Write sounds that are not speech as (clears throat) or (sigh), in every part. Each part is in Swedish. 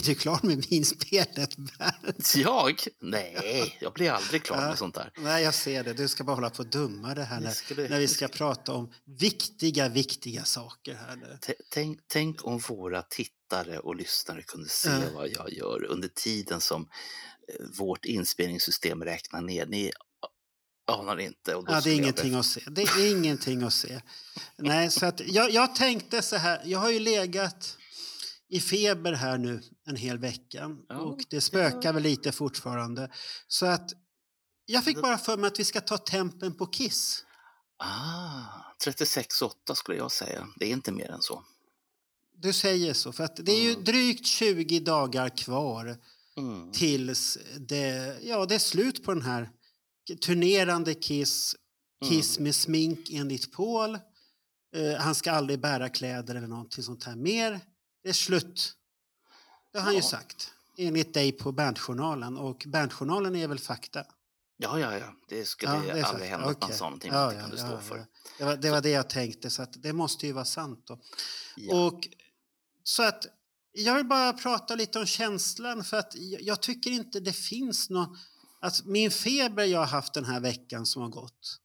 Är du klar med vinspelet? Jag? Nej, jag blir aldrig klar med sånt där. Nej, jag ser det. Du ska bara hålla på och dumma det här när, när vi ska prata om viktiga, viktiga saker här nu. Tänk, tänk om våra tittare och lyssnare kunde se Ja. vad jag gör under tiden som eh, vårt inspelningssystem räknar ner. Ni anar inte. Och då Ja, det är ingenting att se. Det är ingenting att se. Nej, så att jag, jag tänkte så här. Jag har ju legat i feber här nu en hel vecka Ja, och det spökar väl lite fortfarande. Så att jag fick bara för mig att vi ska ta tempen på Kiss. Ah, 36,8 skulle jag säga. Det är inte mer än så. Du säger så, för att det är ju Mm. drygt 20 dagar kvar Mm. tills det, ja, det är slut på den här turnerande Kiss. Kiss med smink enligt Paul. Eh, han ska aldrig bära kläder eller någonting sånt här mer. Det är slut. Det har han ju Ja. sagt. Enligt dig på Bandjournalen. Och Bandjournalen är väl fakta? Ja, ja, ja. Det skulle Ja, ju det aldrig hända Okej. sa någonting Ja, ja, stå ja. för. Det var, det var det jag tänkte, så att det måste ju vara sant då. Ja. Och så att jag vill bara prata lite om känslan för att jag, tycker inte det finns någon... Alltså min feber jag har haft den här veckan som har gått,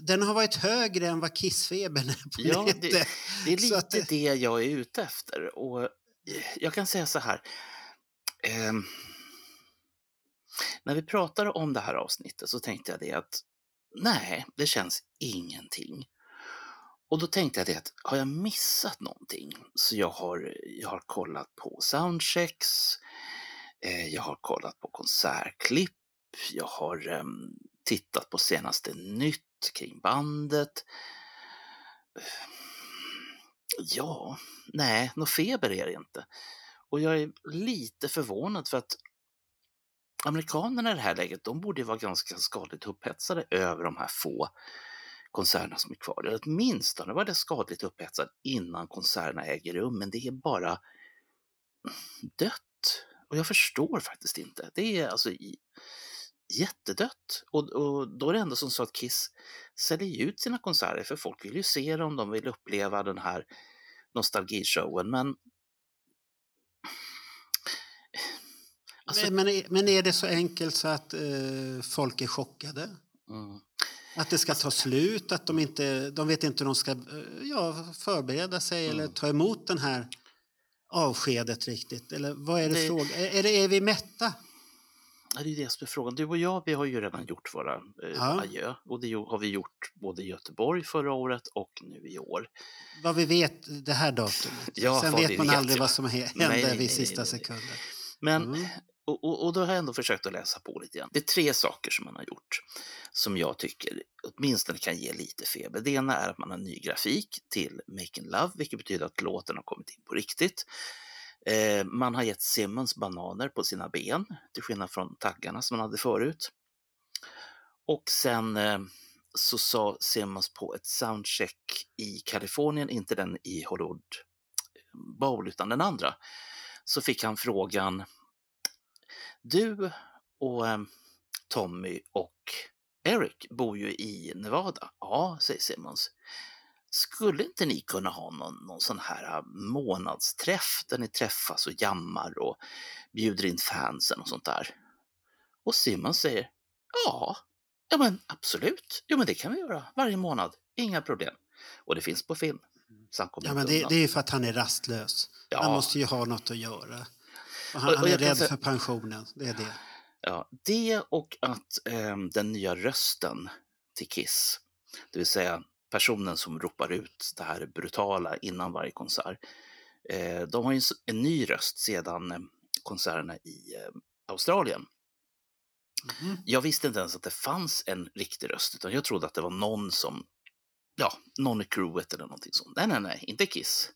den har varit högre än vad kissfebern är på Ja, nätet. det, det är lite att- det jag är ute efter. Och eh, jag kan säga så här. ehm, när vi pratar om det här avsnittet så tänkte jag det att nej, det känns ingenting. Och då tänkte jag det att har jag missat någonting? Så jag har, jag har kollat på soundchecks, eh, jag har kollat på konsertklipp, jag har ehm, tittat på senaste nytt kring bandet. Ja, nej, något feber är det inte. Och jag är lite förvånad för att amerikanerna i det här läget, de borde ju vara ganska skadligt upphetsade över de här få konserterna som är kvar. Eller åtminstone var det skadligt upphetsad innan konserterna äger rum, men det är bara dött. Och jag förstår faktiskt inte. Det är alltså i- jättedött. Och, och då är det ändå som så att Kiss säljer ut sina konserter, för folk vill ju se dem, de vill uppleva den här nostalgishowen, men Alltså- men, men, är- men är det så enkelt så att eh, folk är chockade? mm, Att det ska ta slut, att de inte de vet inte hur de ska eh, ja, förbereda sig eller Mm. ta emot den här avskedet riktigt? Eller vad är det, Det- fråga? Är, är, är vi mätta? Det är det som är frågan. Du och jag, vi har ju redan gjort våra eh, Ja. adjö. Och det har vi gjort både i Göteborg förra året och nu i år. Vad vi vet det här datumet. Ja, Sen vi man vet, aldrig vad som hä- Nej, vid nej, sista sekunden. Men, Mm. och, och, och då har jag ändå försökt att läsa på lite grann. Det är tre saker som man har gjort som jag tycker åtminstone kan ge lite feber. Det ena är att man har ny grafik till Making Love, vilket betyder att låten har kommit in på riktigt. Eh, man har gett Simmons bananer på sina ben, till skillnad från taggarna som man hade förut. Och sen eh, så sa Simmons på ett soundcheck i Kalifornien, inte den i Hollywood Bowl utan den andra, så fick han frågan Du och eh, Tommy och Eric bor ju i Nevada. Ja, säger Simmons. Skulle inte ni kunna ha någon, någon sån här eh, månadsträff där ni träffas och jammar och bjuder in fansen och sånt där? Och Simmons säger Ja, ja men absolut. Jo men det kan vi göra varje månad. Inga problem. Och det finns på film. Så han Ja, men det, det är för att han är rastlös. Ja. Han måste ju ha något att göra. Och han, Och- och han är rädd säga- för pensionen. Det är det. Ja, det och att ehm, den nya rösten till Kiss, det vill säga personen som ropar ut det här brutala innan varje konsert, eh, de har ju en ny röst sedan eh, konserterna i eh, Australien. Mhm. Jag visste inte ens att det fanns en riktig röst, utan jag trodde att det var någon som, ja, någon i crewet eller någonting sånt. Nej, nej, nej, inte Kiss.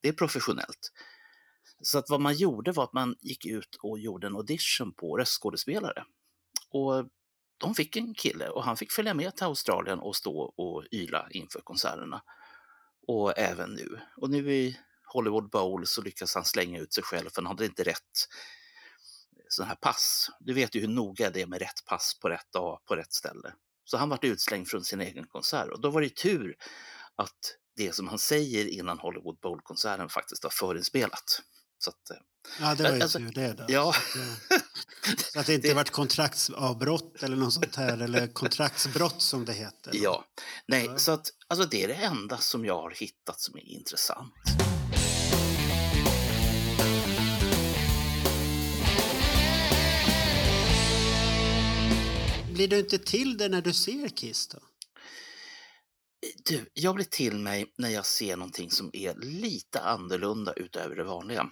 Det är professionellt. Så att vad man gjorde var att man gick ut och gjorde en audition på röstskådespelare. Och de fick en kille och han fick följa med till Australien och stå och yla inför konserterna. Och även nu. Och nu i Hollywood Bowl så lyckas han slänga ut sig själv för han hade inte rätt eh, sån här pass. Du vet ju hur noga det är med rätt pass på rätt dag på rätt ställe. Så han vart utslängd från sin egen konsert och då var det tur att det som han säger innan Hollywood Bowl-konserten faktiskt var förinspelat. Så att, eh, Ja, det var ju Alltså, tur det. Då. ja. Så, att, det inte Det- varit kontraktsavbrott eller något sånt här, eller kontraktsbrott som det heter. Ja, nej, Ja. så att alltså det är det enda som jag har hittat som är intressant. Blir du inte till det när du ser Kiss då? Du, jag blir till mig när jag ser någonting som är lite annorlunda utöver det vanliga.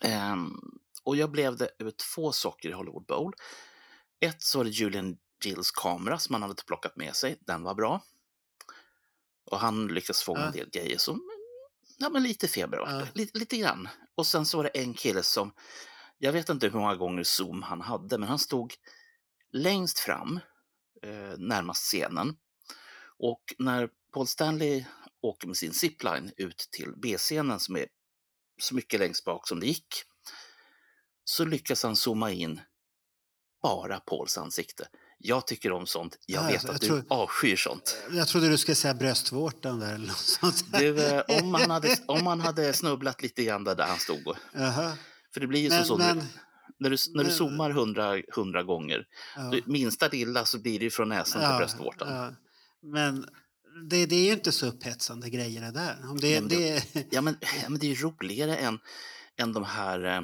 Ehm, och jag blev det över två saker i Hollywood Bowl. Ett så var det Julian Gills kamera som han hade plockat med sig. Den var bra. Och han lyckades fånga Ja. en del grejer som, ja men lite feber var det. Ja. Lite, lite grann. Och sen så var det en kille som, jag vet inte hur många gånger zoom han hade, men han stod längst fram, eh, närmast scenen. Och när Paul Stanley åker med sin zipline ut till B-scenen som är så mycket längst bak som det gick, så lyckas han zooma in bara Pauls ansikte. Jag tycker om sånt. Jag vet jag att du tror- avskyr sånt. Jag trodde du skulle säga bröstvårtan där eller något sånt. Du, eh, om, han hade, om han hade (laughs) snubblat lite grann där, där han stod. och- Jaha. För det blir ju Men, så, men, när du, när du men- zoomar hundra, hundra gånger, ja, minsta lilla så blir det ju från näsan till ja, bröstvårtan. ja. Men det, det är ju inte så upphetsande grejer det där. Om det, Nej, men det, Ja, men, ja, men det är ju roligare än, än de här eh,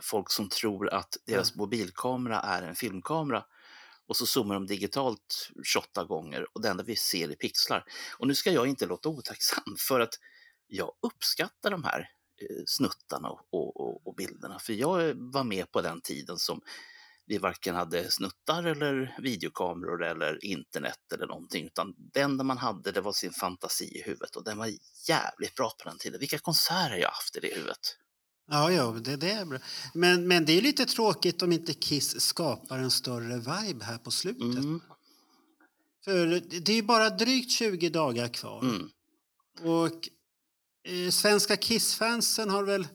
folk som tror att deras mobilkamera är en filmkamera och så zoomar de digitalt 28 gånger och det enda vi ser är pixlar. Och nu ska jag inte låta otacksam för att jag uppskattar de här eh, snuttarna och, och, och bilderna. För jag var med på den tiden som vi varken hade snuttar eller videokameror eller internet eller någonting, utan det enda man hade det var sin fantasi i huvudet och den var jävligt bra på den tiden. Vilka konserter jag haft i det huvudet. Ja, ja det, det är bra. Men, men det är lite tråkigt om inte Kiss skapar en större vibe här på slutet. Mm, För det är bara drygt 20 dagar kvar. mm, Och eh, svenska Kiss-fansen har väl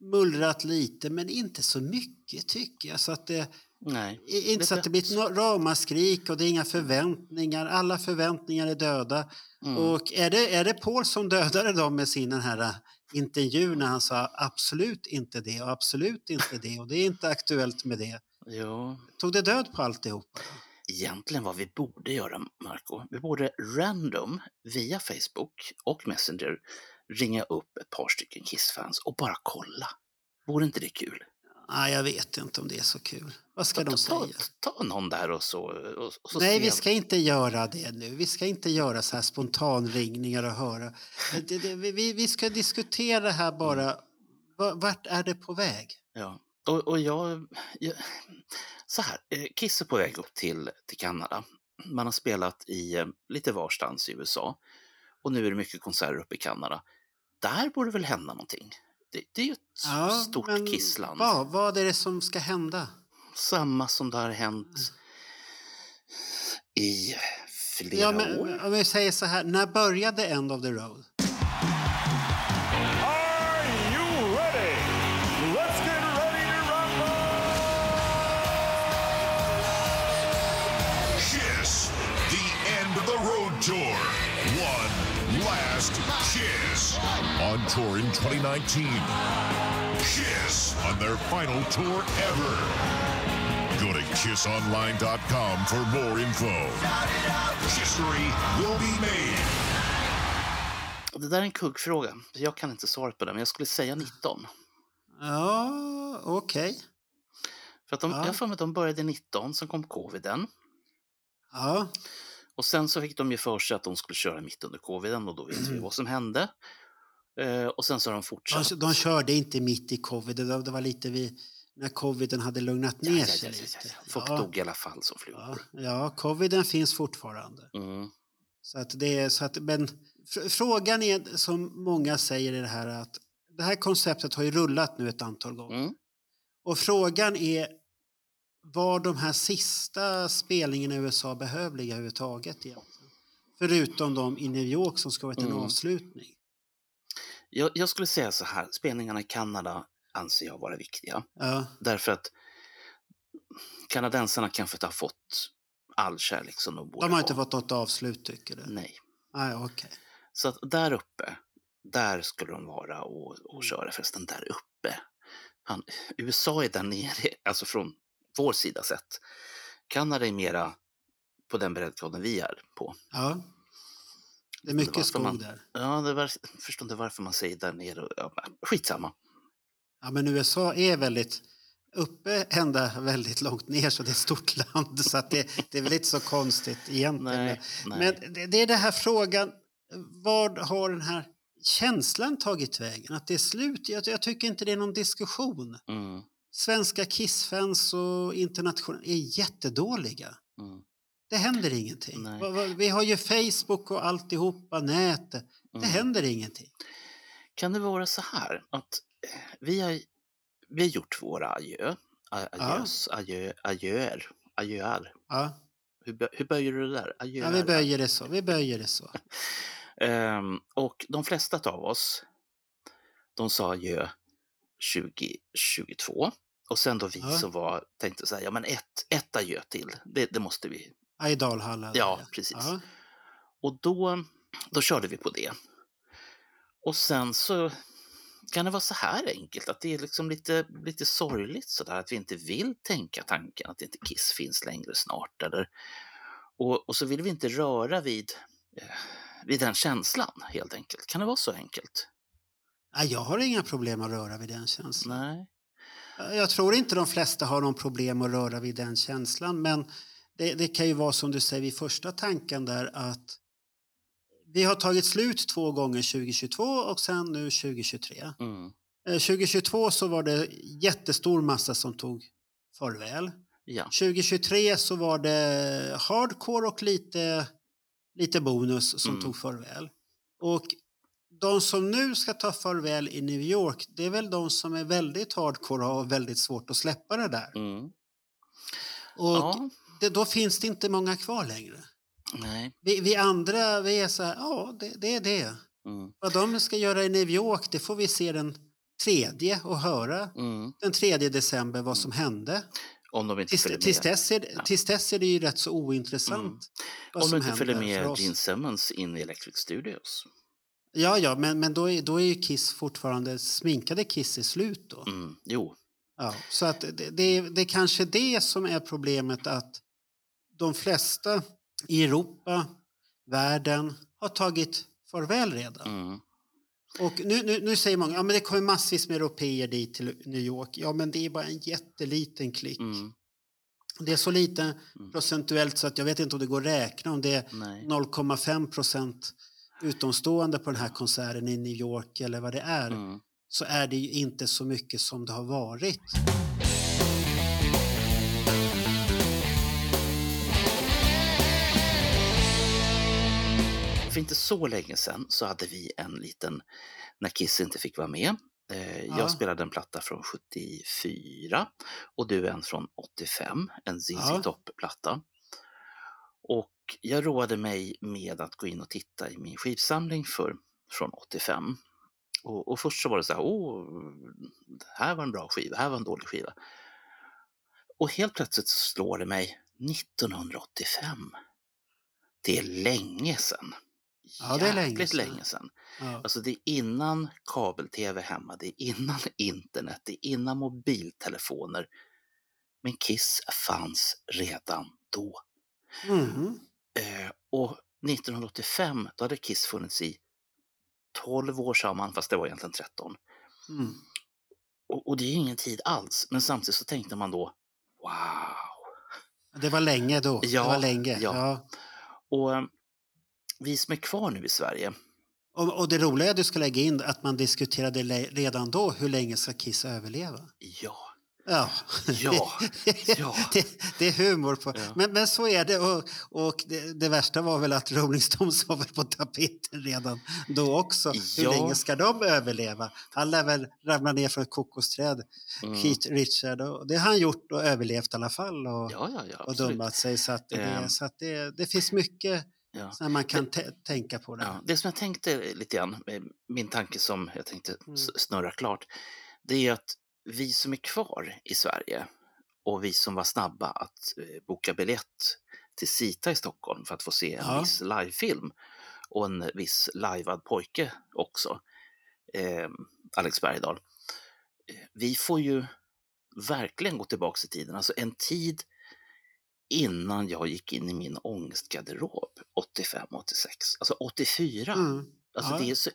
mullrat lite, men inte så mycket tycker jag. Så att det, nej. i- inte så att det blir ett ramaskrik och det är inga förväntningar. Alla förväntningar är döda. Mm. Och är det, är det Paul som dödade (laughs) dem med sin den här eh, intervju när han sa absolut inte det och absolut inte det och det är inte aktuellt med det. Jo, Tog det död på alltihop? egentligen vad vi borde göra, Marco, vi borde random via Facebook och Messenger ringa upp ett par stycken Kiss-fans och bara kolla. Vore inte det kul? Nej, jag vet inte om det är så kul. Vad ska de ta, säga? ta, ta någon där och så... Och, och så Nej, vi ska inte göra det nu. Vi ska inte göra så här spontanringningar och höra. Det, det, vi, vi ska diskutera här bara. Va- Vart är det på väg? Ja, och, och jag, jag... Så här, eh, Kiss är på väg upp till, till Kanada. Man har spelat i eh, lite varstans i USA och nu är det mycket konserter uppe i Kanada. Där borde väl hända någonting? Det, det är ju ett stort men Kissland. Vad, vad är det som ska hända? Samma som det har hänt i flera Ja, men, år. om vi säger så här, när började End of the Road? Tour in 2019. Kiss on their final tour ever. Go to kissonline.com for more info. History will be made. Det där är en kuggfråga. Jag kan inte svaret på det, men jag skulle säga 19. Ja, okej. För att de, Ja. jag för mig att de började 19, sen kom coviden. Ja, Och sen så fick de ju för sig att de skulle köra mitt under coviden och då vet vi vad som hände. Eh, och sen så har de fortsatt. de, de körde inte mitt i covid. Det, det var lite vid, när coviden hade lugnat ner ja, sig ja, ja, lite. Folk dog i alla fall som flugor. ja, coviden finns fortfarande. Mm. Så att det är så att, men fr- frågan är som många säger i det här att det här konceptet har ju rullat nu ett antal gånger. Mm. Och frågan är, var de här sista spelningarna i USA behövliga överhuvudtaget egentligen? Förutom de i New York som ska vara en Mm. avslutning. Jag, jag skulle säga så här, spelningarna i Kanada anser jag vara viktiga. Ja, Därför att kanadensarna kanske inte har fått all kärlek som de borde de har inte ha. fått något avslut tycker du? Nej. Nej, okej. Så att där uppe, där skulle de vara och, Mm. och köra förresten där uppe. Han, USA är där nere, (laughs) alltså från vår sida sett. Kanada är mera på den breddgraden vi är på. Ja. Det är mycket skog man- där. Ja, det var, jag förstår inte varför man säger där nere. Ja, skitsamma. Ja, men USA är väldigt uppe ända väldigt långt ner så det är ett stort land så att det, det är väl inte så konstigt egentligen. Nej, nej. Men det, det är den här frågan, vad har den här känslan tagit vägen? Att det är slut? Jag, jag tycker inte det är någon diskussion. Mm, Svenska Kiss-fans och internationella är jättedåliga. mm, Det händer ingenting. Nej. Vi har ju Facebook och alltihopa, nätet. Det mm. händer ingenting. Kan det vara så här att eh, vi har, vi har gjort våra adjö, adjös, adjö, adjöer, adjöar. Ja, Hur, hur böjer du det där? ja vi böjer det så. Vi böjer det så. (laughs) Ehm, och de flesta av oss, de sa adjö 2022. Och sen då vi Ja. som var, tänkte så här, ja men ett, ett adjö till, det, det måste vi. I Dalhalla. Ja, precis. Ja. Och då, då körde vi på det. Och sen så kan det vara så här enkelt, att det är liksom lite, lite sorgligt sådär att vi inte vill tänka tanken att inte Kiss finns längre snart. Eller, och, och så vill vi inte röra vid, eh, vid den känslan helt enkelt. Kan det vara så enkelt? Ja, jag har inga problem att röra vid den känslan. Nej. Jag tror inte de flesta har någon problem att röra vid den känslan men det, det kan ju vara som du säger vid första tanken där att vi har tagit slut två gånger 2022 och sen nu 2023. Mm. Eh, 2022 så var det jättestor massa som tog farväl. Ja. 2023 så var det hardcore och lite, lite bonus som Mm. tog farväl. Och de som nu ska ta farväl i New York, det är väl de som är väldigt hardcore och har väldigt svårt att släppa det där. Mm. Och Ja. Det, då finns det inte många kvar längre. Nej. Vi, vi andra, vi är så här, ja det, det är det. Mm. Vad de ska göra i New York, det får vi se den tredje och höra Mm. den 3 december vad som hände. Om de inte Tills, följer tills, med. dess är, Ja. tills dess är det ju rätt så ointressant. Mm. Om de inte följer med. Gene Simmons in i Electric Studios. Ja, ja, men, men då, är, då är ju Kiss fortfarande, sminkade Kiss är slut då. Mm. Jo. Ja, så att det, det, det är kanske det som är problemet att de flesta i Europa, världen, har tagit farväl redan. Mm. Och nu, nu, nu säger många, ja men det kommer massvis med europeer dit till New York. Ja men det är bara en jätteliten klick. Mm. Det är så lite Mm. procentuellt så att jag vet inte om det går att räkna om det är Nej. 0,5 procent utomstående på den här konserten i New York eller vad det är. Mm. Så är det ju inte så mycket som det har varit. För inte så länge sedan så hade vi en liten, när Kiss inte fick vara med. Eh, Ja. Jag spelade en platta från 74 och du en från 85, en ZZ Ja. Top-platta. Och jag roade mig med att gå in och titta i min skivsamling för, från 85. Och, och först så var det så här, åh, det här var en bra skiva, det här var en dålig skiva. Och helt plötsligt så slår det mig 1985. Det är länge sedan. Ja, det är länge sedan. länge sedan. Ja. Alltså det är innan kabel-tv hemma, det är innan (laughs) internet, det är innan mobiltelefoner. Men Kiss fanns redan då. Mhm. Eh, och 1985, då hade Kiss funnits i 12 år sa man, fast det var egentligen 13. Mm. Och, och det är ingen tid alls, men samtidigt så tänkte man då, wow. Det var länge då. Ja, det var länge. ja. Ja. Och eh, vi som är kvar nu i Sverige, Och, och det roliga du ska lägga in att man diskuterade redan då hur länge ska Kiss överleva. ja, Ja, Ja, (laughs) ja. det, det är humor. På. Ja. Men, men så är det. Och, och det, det värsta var väl att Rolling Stones var väl på tapeten redan då också. Hur Ja. länge ska de överleva? Han lär väl ramla ner från ett kokosträd, Mm. Keith Richard. Och det har han gjort och överlevt i alla fall. Och, Ja, ja, och dummat sig. Så, att det, Ehm. så att det, det finns mycket Ja. som man kan tä- tänka på. Det. Ja, det som jag tänkte lite grann, eh, min tanke som jag tänkte Mm. snurra klart, det är att vi som är kvar i Sverige och vi som var snabba att eh, boka biljett till Sita i Stockholm för att få se en Ja. viss livefilm och en viss lajvad pojke också, eh, Alex Bergdahl. Eh, Vi får ju verkligen gå tillbaka i tiden, alltså en tid innan jag gick in i min ångestgarderob 85-86, alltså 84. Mm. Alltså Ja. det, är så,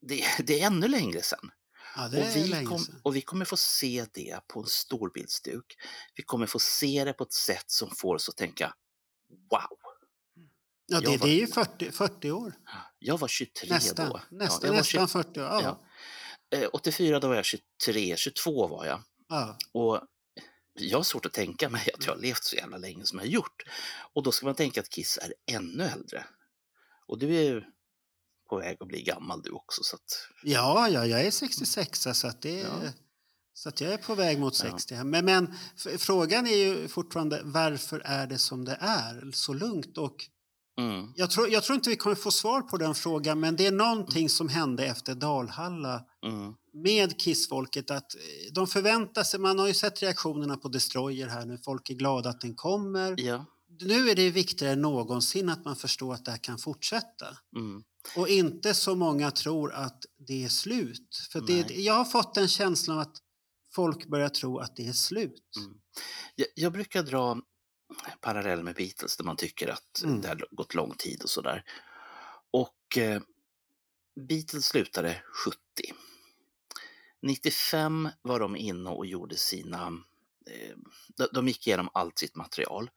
det, (laughs) det är ännu längre sedan. Ja, Och vi, kom, och vi kommer få se det på en storbildsduk. Vi kommer få se det på ett sätt som får oss att tänka wow, Ja, det, var- det är ju 40, 40 år. jag var 23 Nästan, då. nästan, var nästan 40 år. Ja. Ja. Eh, 84 då var jag 23, 22 var jag. Ja. Och jag har svårt att tänka mig att jag har levt så jävla länge som jag har gjort. Och då ska man tänka att Kiss är ännu äldre. Och du är ju på väg att bli gammal du också. Så att, Ja, ja, jag är 66 så att det är, Ja. så att jag är på väg mot Ja. 60. här. Men, men frågan är ju fortfarande varför är det som det är så lugnt? Och mm, jag, tror, jag tror inte vi kommer få svar på den frågan men det är någonting som hände efter Dalhalla mm, med Kissfolket att eh, de förväntar sig, man har ju sett reaktionerna på Destroyer här nu, folk är glada att den kommer. ja, Nu är det viktigare än någonsin att man förstår att det här kan fortsätta. mm, Och inte så många tror att det är slut. För det, Nej. jag har fått en känsla av att folk börjar tro att det är slut. Mm. Jag, jag brukar dra paralleller med Beatles där man tycker att Mm. det har gått lång tid och sådär. Och eh, Beatles slutade 70. 95 var de inne och gjorde sina... Eh, de, de gick igenom allt sitt material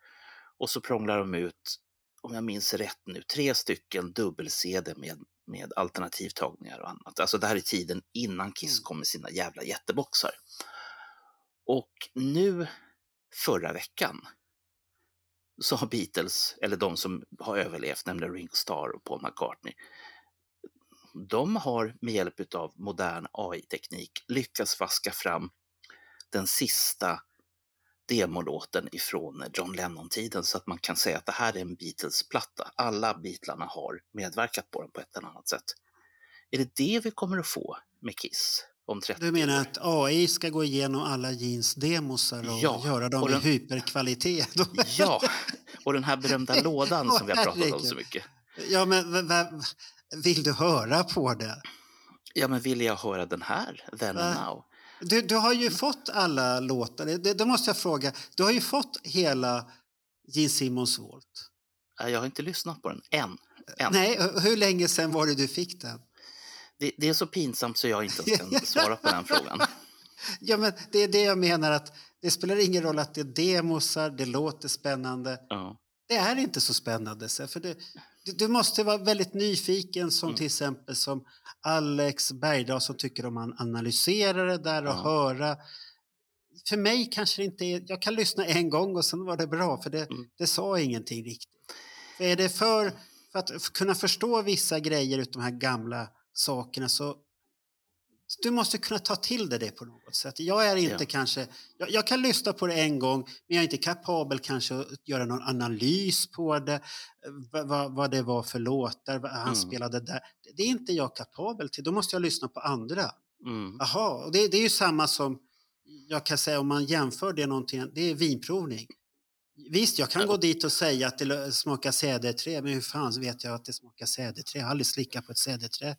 och så prånglade de ut, om jag minns rätt nu, tre stycken dubbel-CD med, med alternativtagningar och annat. Alltså det här är tiden innan Kiss Mm. kom med sina jävla jätteboxar. Och nu, förra veckan, så har Beatles, eller de som har överlevt, nämligen Ringo Starr och Paul McCartney, de har med hjälp av modern AI-teknik lyckats vaska fram den sista demolåten ifrån John Lennon-tiden så att man kan säga att det här är en Beatles-platta. Alla Beatlarna har medverkat på den på ett eller annat sätt. Är det det vi kommer att få med Kiss om 30 Du menar år? att AI ska gå igenom alla jeans demosar och Ja, göra dem och i den- hyperkvalitet? (laughs) Ja, och den här berömda (laughs) lådan som vi har pratat om så mycket. ja, men vill du höra på det? Ja, men vill jag höra den här, Then and? Now? Du, du har ju fått alla låtar. Det, det måste jag fråga. Du har ju fått hela Gene Simmons Volt. Jag har inte lyssnat på den än. än. Nej, hu- hur länge sedan var det du fick den? Det, det är så pinsamt så jag inte ens kan (laughs) svara på den frågan. Ja, men det är det jag menar att det spelar ingen roll att det är demosar, det låter spännande. Ja. Det är inte så spännande. För det, du, måste vara väldigt nyfiken som Mm. till exempel som Alex Bergdahl som tycker om att analysera det där och Ja. höra. För mig kanske det inte är, jag kan lyssna en gång och sen var det bra för det, Mm. det sa ingenting riktigt. För är det för, för att kunna förstå vissa grejer utav de här gamla sakerna så du måste kunna ta till dig det på något sätt. Jag är inte Ja. kanske, jag, jag kan lyssna på det en gång men jag är inte kapabel kanske att göra någon analys på det, vad, vad, vad det var för låtar, vad han Mm. spelade där. Det, är inte jag kapabel till, då måste jag lyssna på andra. Mm. Jaha, och det, det är ju samma som, jag kan säga om man jämför det någonting, det är vinprovning. Visst, jag kan Ja. gå dit och säga att det smakar cederträ, men hur fan vet jag att det smakar cederträ? Jag har aldrig slickat på ett cederträ.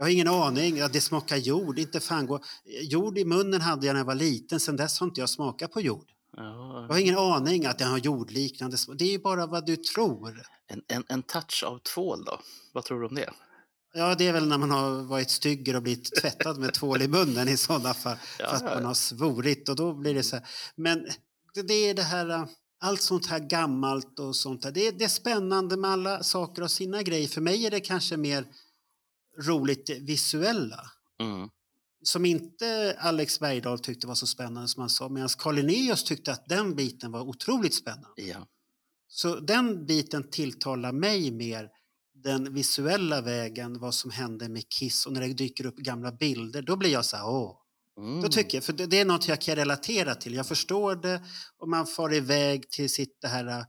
Jag har ingen aning, att det smakar jord. Inte fan går... Jord i munnen hade jag när jag var liten, sen dess har inte jag smakat på jord. Ja, Jag har ingen aning att den har jordliknande smak. Det är ju bara vad du tror. en, en, en touch av tvål då? Vad tror du om det? Ja, det är väl när man har varit stygger och blivit tvättad med tvål i munnen i sådana fall. (laughs) Ja, för att ja, man ja. har svorit och då blir det så här. Men det, det är det här, äh, allt sånt här gammalt och sånt här. Det, det är spännande med alla saker och sina grejer. För mig är det kanske mer roligt det visuella. Mm. som inte Alex Bergdahl tyckte var så spännande som han sa, medan Carl Linnaeus tyckte att den biten var otroligt spännande. Ja. Så den biten tilltalar mig mer, den visuella vägen, vad som hände med Kiss och när det dyker upp gamla bilder, då blir jag så här, åh. Mm. Då tycker jag, för det, det är något jag kan relatera till. Jag förstår det och man far iväg till sitt det här äh,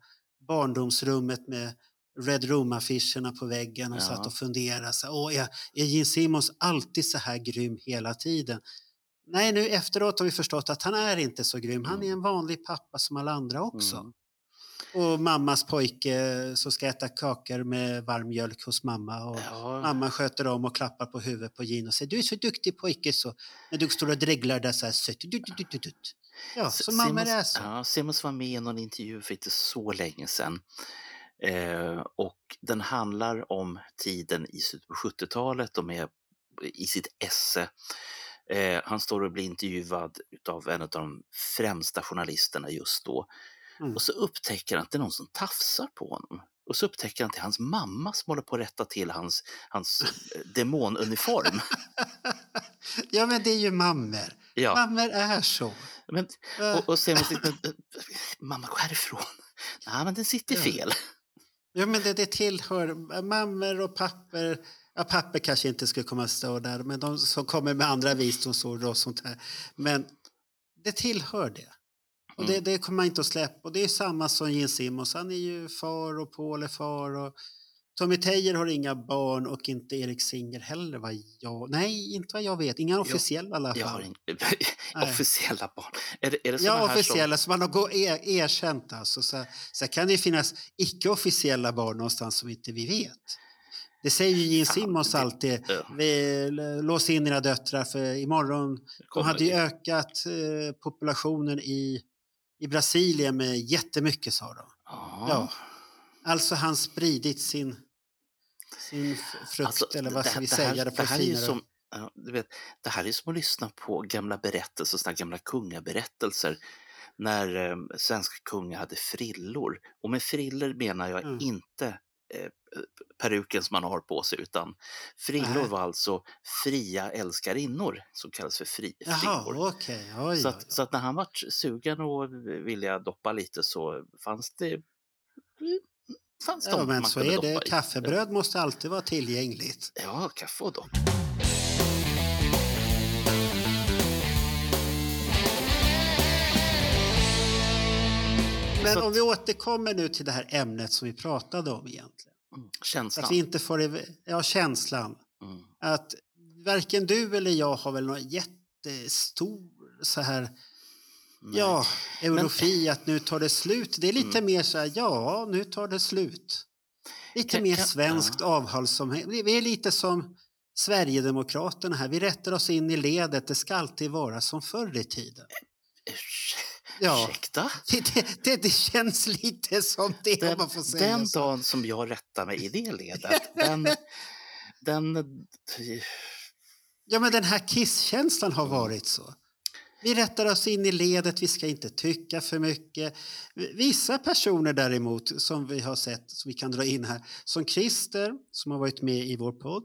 barndomsrummet med Red Room-affischerna på väggen och Ja. satt och funderade. Så, Åh, är, är Gene Simmons alltid så här grym hela tiden? Nej, nu efteråt har vi förstått att han är inte så grym. Han är en vanlig pappa som alla andra också. Mm. Och mammas pojke som ska äta kakor med varm mjölk hos mamma. Och Ja. Mamma sköter om och klappar på huvudet på Gene och säger du är så duktig pojke så. När du står och dreglar där så här sött. Du, du, du, du. Ja, så mammor är så. Ja, Simons var med i någon intervju för inte så länge sedan. Eh, och den handlar om tiden i slutet på 70-talet och med i sitt esse. Eh, han står och blir intervjuad av en av de främsta journalisterna just då. Mm. Och så upptäcker han att det är någon som tafsar på honom. Och så upptäcker han att det är hans mamma som håller på att rätta till hans, hans eh, demonuniform. (laughs) ja, men det är ju mammor. Ja, Mammor är så. men, och, och sen (laughs) måste mamma gå härifrån. Nej, men den sitter Ja. fel. Ja, men det, det tillhör mammor och papper. Ja, papper kanske inte skulle komma att stå där, men de som kommer med andra visdomsord och sånt här. Men det tillhör det. Och det, Mm. det kommer man inte att släppa. Och det är samma som Gene Simmons. Han är ju far och Paul är far. Och Tommy Teijer har inga barn och inte Erik Singer heller. Vad jag, nej, inte vad jag vet. Inga officiella i alla Jag har fall. (laughs) in, officiella barn. Är det, är det Ja, här som... officiella som man har gå- er, erkänt. Alltså. Så, så kan det finnas icke-officiella barn någonstans som inte vi vet. Det säger ju Gene Simmons alltid. Vi, lås in dina döttrar för imorgon. De hade ju ökat eh, populationen i, i Brasilien med jättemycket sa de. Ja. Alltså han spridit sin, sin frukt, Alltså, eller vad ska vi det här- säga det här är som, du vet, Det här är som att lyssna på gamla berättelser, såna gamla kungaberättelser. När eh, svenska kungar hade frillor. Och med frillor menar jag Mm. inte eh, peruken som man har på sig, utan frillor Nej. var alltså fria älskarinnor som kallas för fri, Jaha, frillor. okej. Oj, Så oj, att, så att när han var sugen och ville doppa lite så fanns det fanns Ja, de men man så kunde är det. doppa i. Kaffebröd måste alltid vara tillgängligt. Ja, kaffe och dopp. Men om vi återkommer nu till det här ämnet som vi pratade om egentligen. Mm, Känslan. att vi inte får ja, känslan Mm. att varken du eller jag har väl någon jättestor så här Nej. Ja, eurofi, att nu tar det slut. Det är lite Mm. mer så här, ja, nu tar det slut. Lite Kan- mer kan- svenskt ja. avhållsamhet. Vi är lite som Sverigedemokraterna här. Vi rättar oss in i ledet. Det ska alltid vara som förr i tiden. Ja, Ursäkta? det, det, det, det känns lite som det, om Den, man får säga den så. dagen som jag rättar mig i det ledet, den, den... Ja, men den här kisskänslan har varit så. Vi rättar oss in i ledet, vi ska inte tycka för mycket. Vissa personer däremot, som vi har sett, som vi kan dra in här, som Christer, som har varit med i vår podd,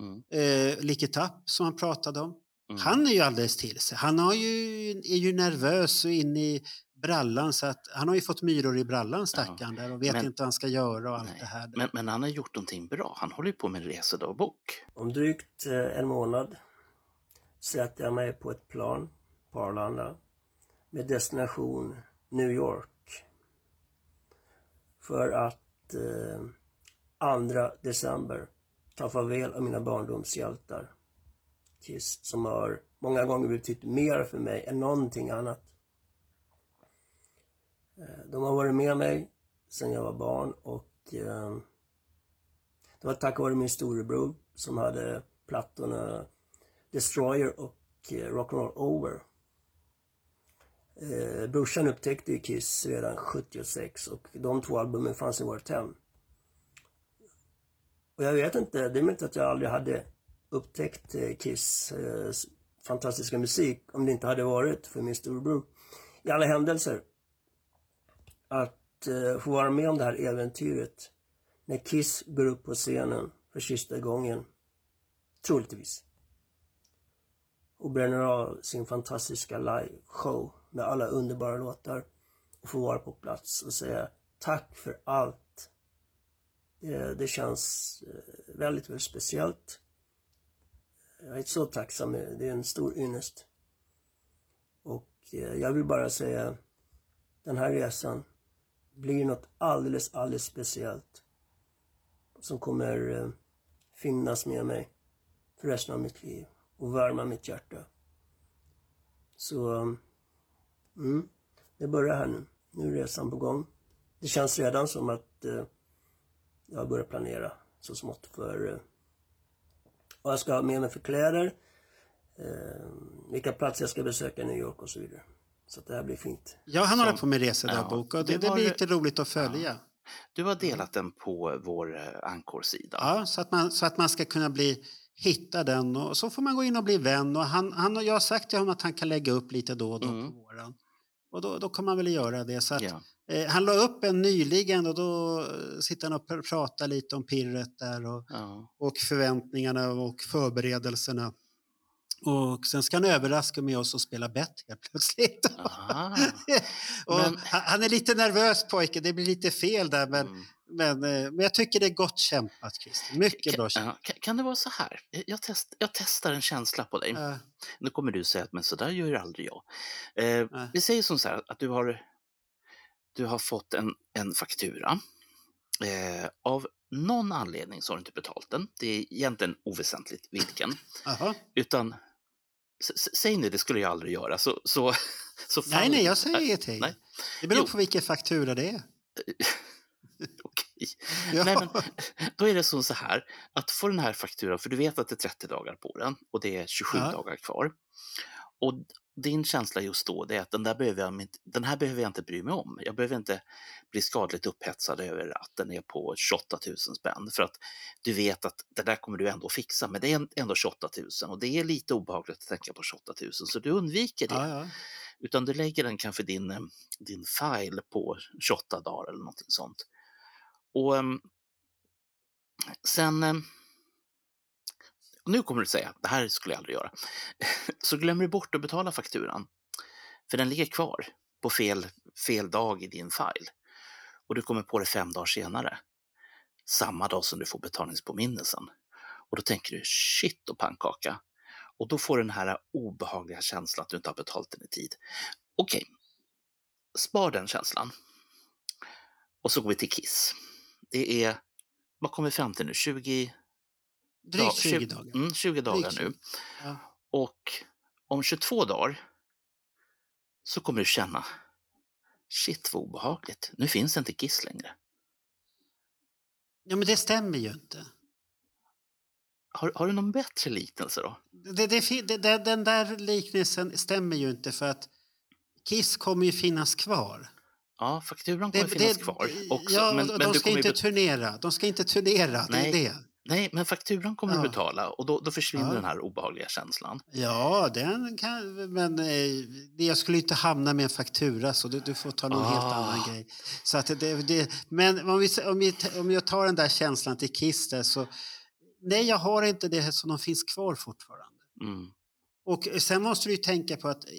Mm, eh, Like Tapp, som han pratade om. mm. Han är ju alldeles till sig. Han har ju, är ju nervös och inne i brallan, så att han har ju fått myror i brallan, stackaren, där, och vet Men- inte vad han ska göra och allt Nej, det här. Men, men han har gjort någonting bra. Han håller ju på med en resedagbok. Om drygt eh, en månad sätter jag mig på ett plan på Arlanda med destination New York. För att eh, 2 december ta farväl av mina barndomshjältar. Kiss, som har många gånger betytt mer för mig än någonting annat. Eh, de har varit med mig sedan jag var barn och eh, det var tack vare min storebror som hade plattorna Destroyer och eh, Rock'n'Roll Over. Eh, brorsan upptäckte ju Kiss redan 76 och de två albumen fanns i vårt hem. Och jag vet inte, det är möjligt att jag aldrig hade upptäckt eh, Kiss eh, fantastiska musik om det inte hade varit för min storebror. I alla händelser, att eh, få vara med om det här äventyret när Kiss går upp på scenen för sista gången. Troligtvis. och bränner av sin fantastiska live-show med alla underbara låtar och få vara på plats och säga tack för allt. Det, det känns eh, väldigt, väldigt speciellt. Jag är så tacksam, det är en stor ynnest. Och eh, jag vill bara säga, den här resan blir något alldeles, alldeles speciellt. Som kommer finnas med mig för resten av mitt liv och värma mitt hjärta. Så, mm, det börjar här nu. Nu är resan på gång. Det känns redan som att eh, jag börjar planera så smått för eh, vad jag ska ha med mig för kläder, eh, vilka platser jag ska besöka i New York och så vidare. Så att det här blir fint. Ja, han håller på med resedagbok och det, det det blir lite roligt att följa. Ja. Du har delat den på vår eh, Anchor-sida. Ja, så, att man, så att man ska kunna bli hitta den och så får man gå in och bli vän. Och han, han, och jag har sagt till honom att han kan lägga upp lite då och då Mm. på våren. Och då, då kommer han väl göra det. Så att, Ja. eh, han la upp en nyligen och då eh, sitter han och pr- pratar lite om pirret där och, Ja. och förväntningarna och förberedelserna. Och sen ska han överraska med oss och spela bett helt plötsligt. Aha. (laughs) Men- han, är lite nervös pojke, det blir lite fel där men, Mm. men, eh, men jag tycker det är gott kämpat Christer. Mycket bra Kan, kämpat. ja, kan, kan det vara så här? Jag, test, jag testar en känsla på dig. Ja. Nu kommer du säga att men så där gör aldrig jag. Eh, Nej. vi säger som så här att du har, du har fått en, en faktura. Eh, av någon anledning så har du inte betalt den. Det är egentligen oväsentligt vilken. Jaha. Utan s- säg nu, det skulle jag aldrig göra. Så, så, (laughs) så Nej, faller- nej, jag säger Nej, ingenting. nej. Det beror Jo. på vilken faktura det är. (laughs) Okej. Ja. Nej, men, då är det som så här att få den här fakturan, för du vet att det är 30 dagar på den och det är 27 Ja. dagar kvar. Och din känsla just då det är att den, där behöver jag, den här behöver jag inte bry mig om. Jag behöver inte bli skadligt upphetsad över att den är på 28 000 spänn för att du vet att det där kommer du ändå fixa. Men det är ändå 28 000 och det är lite obehagligt att tänka på 28 000 så du undviker det. Ja, ja. Utan du lägger den kanske din, din file på 28 dagar eller någonting sånt. Och ehm, sen, ehm, och nu kommer du säga, det här skulle jag aldrig göra, (laughs) så glömmer du bort att betala fakturan. För den ligger kvar på fel, fel dag i din file. Och du kommer på det fem dagar senare. Samma dag som du får betalningspåminnelsen. Och då tänker du, shit och pannkaka. Och då får du den här obehagliga känslan att du inte har betalt den i tid. Okej, spar den känslan. Och så går vi till Kiss. Det är, vad kommer vi fram till nu? 20, Drygt Ja, 20 tjugo- dagar. Mm, 20 dagar Drygt nu. 20. Ja. Och om 22 dagar så kommer du känna, shit vad obehagligt, nu finns inte Kiss längre. ja, men det stämmer ju inte. Har, har du någon bättre liknelse då? Det, det, det, den där liknelsen stämmer ju inte för att Kiss kommer ju finnas kvar. Ja, fakturan Det, kommer finnas det- kvar också. Ja, men, de men du ska inte turnera. De ska inte turnera, det är Nej. det. Nej, men fakturan kommer Ja. du betala och då, då försvinner Ja. den här obehagliga känslan. Ja, den kan, men eh, jag skulle inte hamna med en faktura så du, du får ta någon helt Ah. annan grej. Så att det, det, men om, vi, om, vi, om jag tar den där känslan till Kiss där, så nej, jag har inte det så de finns kvar fortfarande. Mm, Och sen måste du ju tänka på att eh,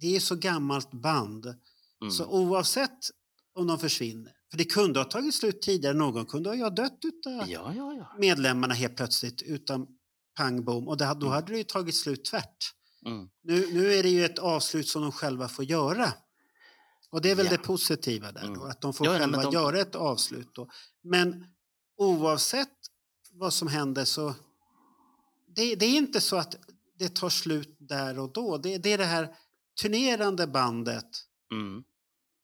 det är så gammalt band mm. så oavsett om de försvinner, för det kunde ha tagit slut tidigare, någon kunde ha dött utav Ja, ja, ja. medlemmarna helt plötsligt utan pang bom och det, då Mm. hade det ju tagit slut tvärt. Mm. Nu, nu är det ju ett avslut som de själva får göra. Och det är väl det positiva där, då, Mm. att de får själva de- göra ett avslut. Då. Men oavsett vad som händer så det, det är inte så att det tar slut där och då. Det, det är det här turnerande bandet Mm.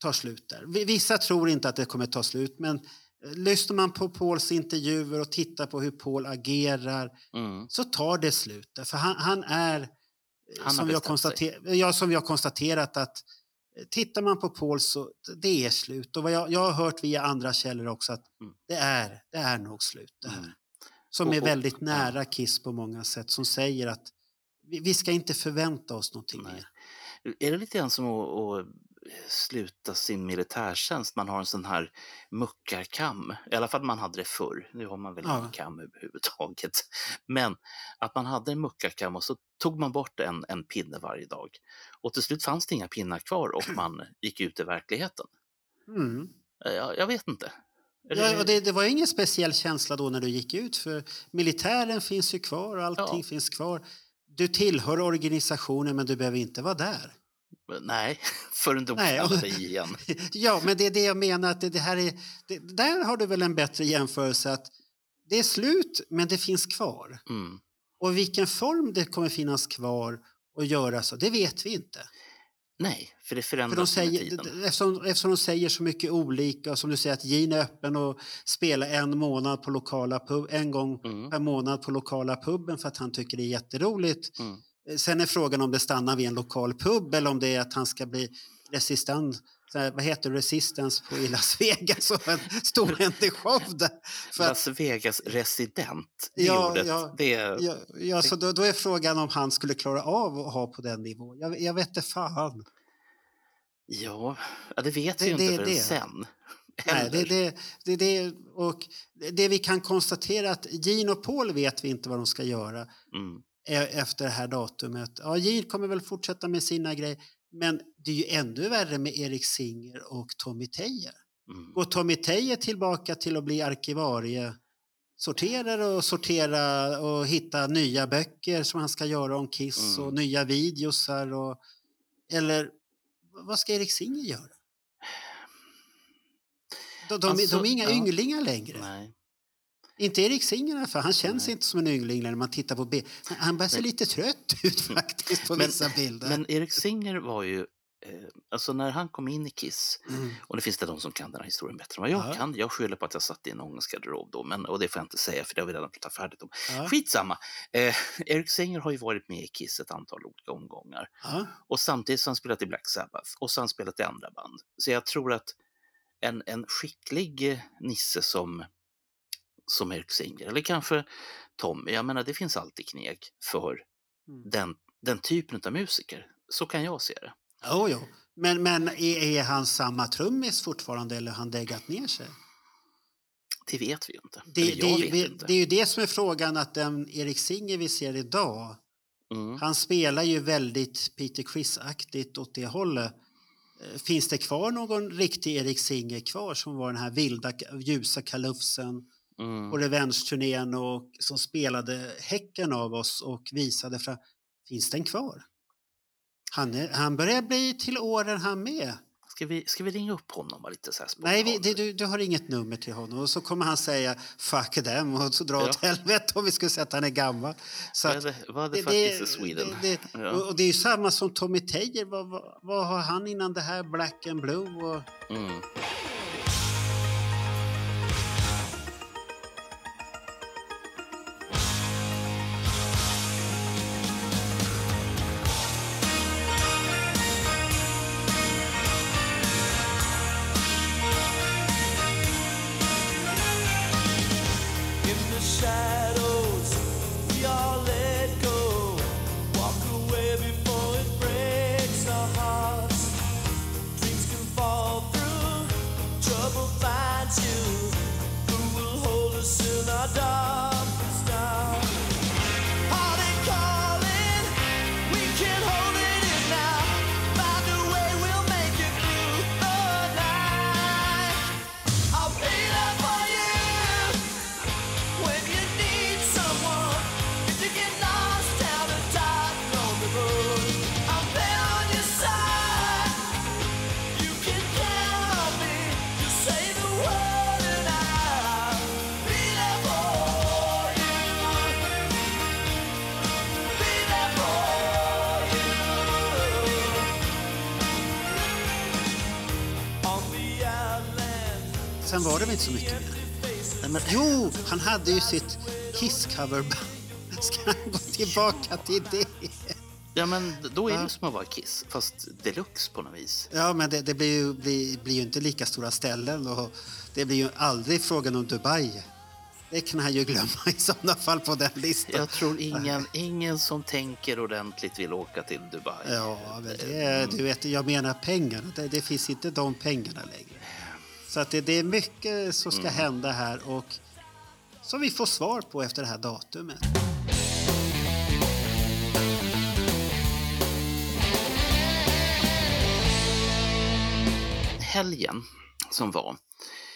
Tar slut där. Vi- Vissa tror inte att det kommer ta slut, men eh, lyssnar man på Pauls intervjuer och tittar på hur Paul agerar Mm. så tar det slut. För han, han är, eh, Han som, vi har konstater- ja, som har konstaterat, att eh, tittar man på Paul så det är slut. Och vad jag, jag har hört via andra källor också att Mm. det, är, det är nog slut det här. Mm. Som Och- är och- väldigt ja. nära Kiss på många sätt, som säger att vi, vi ska inte förvänta oss någonting Nej. Är det lite grann som att, att sluta sin militärtjänst. Man har en sån här muckarkam. I alla fall man hade det förr. Nu har man väl Ja. ingen kam överhuvudtaget. Men att man hade en muckarkam och så tog man bort en, en pinne varje dag. Och till slut fanns det inga pinnar kvar och man gick ut i verkligheten. Mm. Eh, Jag, jag vet inte. Ja, och det, det var ingen speciell känsla då när du gick ut för militären finns ju kvar och allting Ja. finns kvar. Du tillhör organisationen men du behöver inte vara där. Nej, (laughs) förrän de Nej, och- igen. (laughs) Ja, men det är det jag menar att det, det här är... Det, där har du väl en bättre jämförelse att det är slut men det finns kvar. Mm. Och vilken form det kommer finnas kvar och göra så, det vet vi inte. Nej, för det För de förändras med säger, tiden. eftersom, eftersom de säger så mycket olika, som du säger att Gin är öppen och spelar en månad på lokala pub, en gång Mm. per månad på lokala puben för att han tycker det är jätteroligt. Mm. Sen är frågan om det stannar vid en lokal pub eller om det är att han ska bli resistent, vad heter det, resistance på i Las Vegas och en storhändig show där. För Las Vegas resident, det Ja, ordet, ja. det är... ja, ja, så då, då är frågan om han skulle klara av att ha på den nivån. Jag, jag vet inte fan. Ja, det vet Det- vi ju det inte förrän det. sen. Nej, det, det, det, det, och det vi kan konstatera är att Gene och Paul vet vi inte vad de ska göra Mm. E- efter det här datumet. Ja, Gene kommer väl fortsätta med sina grejer, men det är ju ännu värre med Erik Singer och Tommy Teijer. Mm. Går Tommy Teijer tillbaka till att bli arkivarie sorterare och sortera och hitta nya böcker som han ska göra om Kiss Mm. och nya videosar och eller vad ska Erik Singer göra? De, de, Alltså, de är inga ja. ynglingar längre. Nej. Inte Erik Singer i alla fall. Han känns Nej. inte som en yngling när man tittar på bild. Han börjar se lite trött ut faktiskt på Men- vissa bilder. Men Erik Singer var ju, eh, alltså när han kom in i Kiss, Mm. och det finns det de som kan den här historien bättre än vad jag Ja. kan. Jag skyller på att jag satt i en ångestgarderob då, men, och det får jag inte säga för det har vi redan pratat färdigt om. Ja, Skitsamma! Eh, Erik Singer har ju varit med i Kiss ett antal olika omgångar. ja. Och samtidigt så har han spelat i Black Sabbath och så har han spelat i andra band. Så jag tror att en, en skicklig eh, nisse som, som Erik Singer, eller kanske Tommy, jag menar det finns alltid kneg för Mm. den, den typen av musiker. Så kan jag se det. Jo, jo. Men, men är, är han samma trummis fortfarande eller har han deggat ner sig? Det vet vi inte. Det, det, vet det, inte. det är ju det som är frågan att den Erik Singer vi ser idag, Mm. han spelar ju väldigt Peter Criss-aktigt åt det hållet. Eh, Finns det kvar någon riktig Erik Singer kvar som var den här vilda, ljusa kalufsen Mm. på Revenge-turnén och som spelade häcken av oss och visade fram. Finns den kvar? Han, är, han börjar bli till åren han med. Ska, vi, ska vi ringa upp honom lite så Nej, vi, det, du, du har inget nummer till honom och så kommer han säga fuck them och så dra Ja. åt helvete om vi skulle säga att han är gammal. Så Vad att, är det, vad är det det- Sweden? det- (laughs) ja. och, och det är ju samma som Tommy Teijer. Vad, vad, vad har han innan det här Black and Blue? Och, Mm. Sen var det väl inte så mycket mer. Nej, men, Jo, han hade ju sitt Kiss-coverband. (laughs) Ska han gå tillbaka till det? ja, men då är det som att vara Kiss, fast deluxe på något vis. Ja, men det, det blir, ju, blir, blir ju inte lika stora ställen och det blir ju aldrig frågan om Dubai. det kan han ju glömma i sådana fall på den listan. Jag tror ingen, ingen som tänker ordentligt vill åka till Dubai. Ja, men det du vet, jag menar pengarna. Det, det finns inte de pengarna längre. Så att det, det är mycket som ska hända här och som vi får svar på efter det här datumet. Helgen som var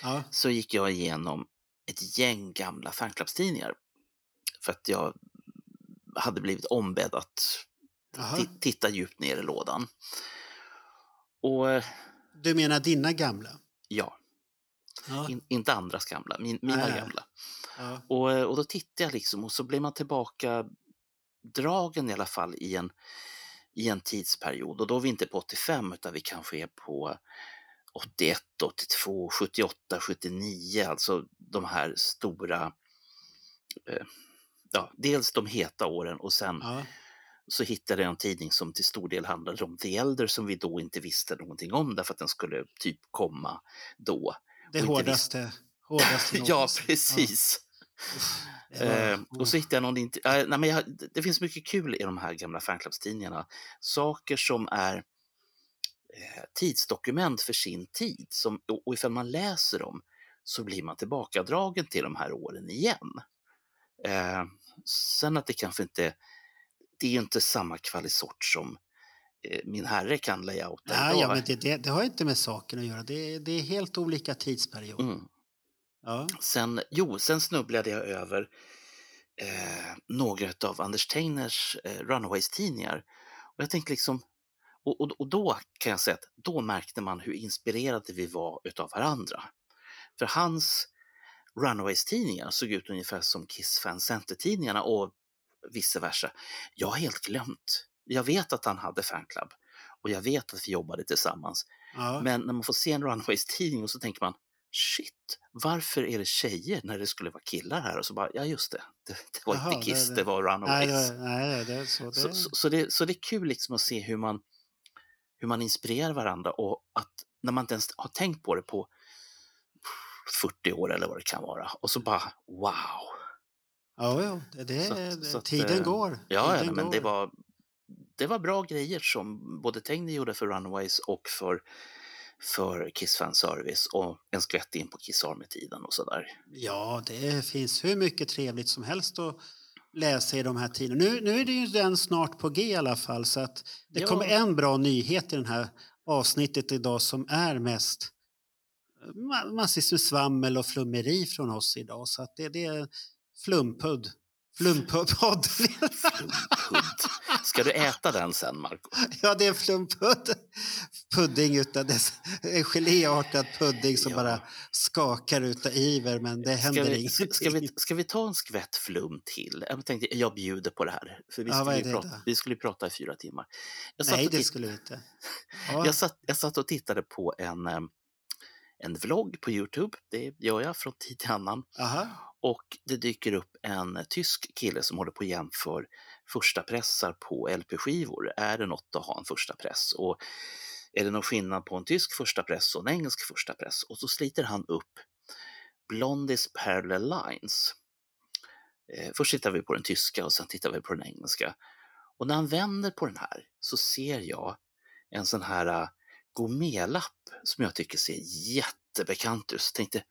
Ja, så gick jag igenom ett gäng gamla fanclubstidningar. För att jag hade blivit ombedd att titta djupt ner i lådan. Och eh, Du menar dina gamla? ja, Ja. in, inte andras gamla, min, mina Nej. gamla. ja. Och, eh, och då tittade jag liksom och så blev man tillbaka dragen i alla fall i en, i en tidsperiod. Och då är vi inte på 85 utan vi kanske är på 81, 82, 78, 79, alltså de här stora, eh, ja, dels de heta åren och sen ja. så hittade jag en tidning som till stor del handlade om The Elder som vi då inte visste någonting om därför att den skulle typ komma då. Det hårdaste. hårdaste (laughs) Ja, precis. Var- Eh, och så hittade jag någon... eh, nej, men jag, det finns mycket kul i de här gamla fanclubstidningarna. Saker som är eh, tidsdokument för sin tid. Som, och, och ifall man läser dem så blir man tillbakadragen till de här åren igen. Eh, sen att det kanske inte... Det är inte samma kvalisort som min herre kan layouta Nej, idag. ja, men det, det, det har inte med saken att göra. Det, är- det är helt olika tidsperioder. Mm. Ja. Sen, jo, sen snubblade jag över eh, några av Anders Teiners eh, Runaways-tidningar. Och jag tänkte liksom, och, och, och då kan jag säga att då märkte man hur inspirerade vi var utav varandra. För hans Runaways-tidningar såg ut ungefär som Kiss Fan Center-tidningarna och vice versa. Jag har helt glömt. Jag vet att han hade fanclub och jag vet att vi jobbade tillsammans. Ja. Men när man får se en Runaways-tidning och så tänker man shit, varför är det tjejer när det skulle vara killar här? Och så bara, ja just det, det, det var Jaha, inte Kiss, det- det, var Runaways. det, nej, det är så. Det, Så, så, så, det, så det är kul liksom att se hur man, hur man inspirerar varandra och att när man inte ens har tänkt på det på 40 år eller vad det kan vara och så bara wow. ja, ja, det, det, Så så att, tiden eh, går. Ja, ja, tiden men går. det var, det var bra grejer som både Tegner gjorde för Runaways och för, för Kiss Fan Service och en skvätt in på Kiss Army-tiden och sådär. Ja, det finns hur mycket trevligt som helst att läsa i de här tiderna. Nu, nu är det ju den snart på G i alla fall så att det Ja. kommer en bra nyhet i det här avsnittet idag som är mest ma- massvis med svammel och flummeri från oss idag. Så att det, det är flumpudd. Flumpudd. Pudd. Ska du äta den sen, Marco? (laughs) ja, det är flumpudd. Pudding utan dess, en geléartad pudding som Ja. bara skakar utav iver men det händer vi, ingenting. ska, vi, ska vi ta en skvätt flum till? Jag tänkte, jag bjuder på det här. För vi, Ja, skulle, prata, då? vi skulle prata i fyra timmar. Jag satt, Nej, det skulle vi inte. (laughs) Ja. jag, satt, jag satt och tittade på en, en vlogg på Youtube. Det gör jag från tid till annan. Aha. Och det dyker upp en tysk kille som håller på och jämför första pressar på LP-skivor. Är det något att ha en första press? Och är det någon skillnad på en tysk första press och en engelsk första press? Och så sliter han upp Blondies Parallel Lines. Eh, först tittar vi på den tyska och sen tittar vi på den engelska. Och när han vänder på den här så ser jag en sån här eh, gourmetlapp som jag tycker ser jättebekant ut. Så jag tänkte,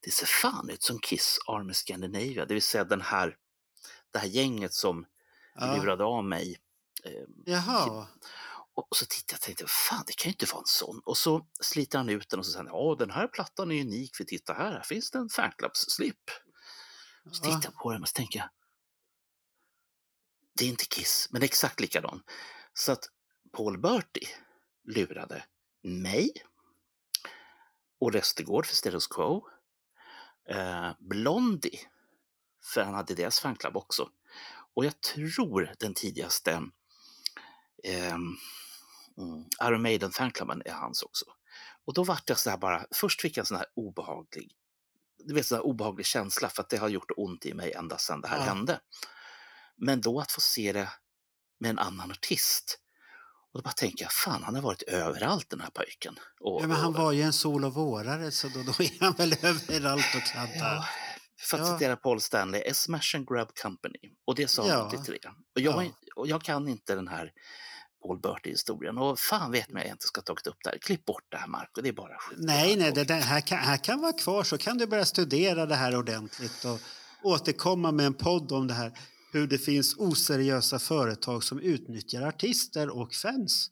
det ser fan ut som Kiss Army Scandinavia, det vill säga den här, det här gänget som Ja. lurade av mig. Eh, Jaha. och så tittade jag och tänkte, fan det kan ju inte vara en sån. Och så sliter han ut den och så säger han, ja den här plattan är unik för titta här, här finns det en fanclubs-slip. Så tittar Ja. jag på den och så tänker jag, det är inte Kiss, men exakt likadan. Så att Paul Bertie lurade mig och Restegård för Status Quo, eh, Blondie, för han hade deras fanclub också. Och jag tror den tidigaste mm, Iron Maiden fanklubben är hans också. Och då vart jag så här bara, först fick jag en sån här obehaglig, du vet, sån här obehaglig känsla för att det har gjort ont i mig ända sedan det här Ja. hände. Men då att få se det med en annan artist. Och då bara tänker jag, fan han har varit överallt den här pojken. Och, Ja, men han var ju en sol och vårare så då, då är han väl (laughs) överallt och kladdar. Ja, för att Ja. citera Paul Stanley, a smash and grab company. Och det sa han Ja. 83. Och jag, Ja. och jag kan inte den här Paul Bertie-historien. Och fan vet mig jag inte ska tagit upp det här. Klipp bort det här Marco, det är bara skit. Nej, nej, det där, här, kan, här kan vara kvar så kan du börja studera det här ordentligt och återkomma med en podd om det här. Hur det finns oseriösa företag som utnyttjar artister och fans.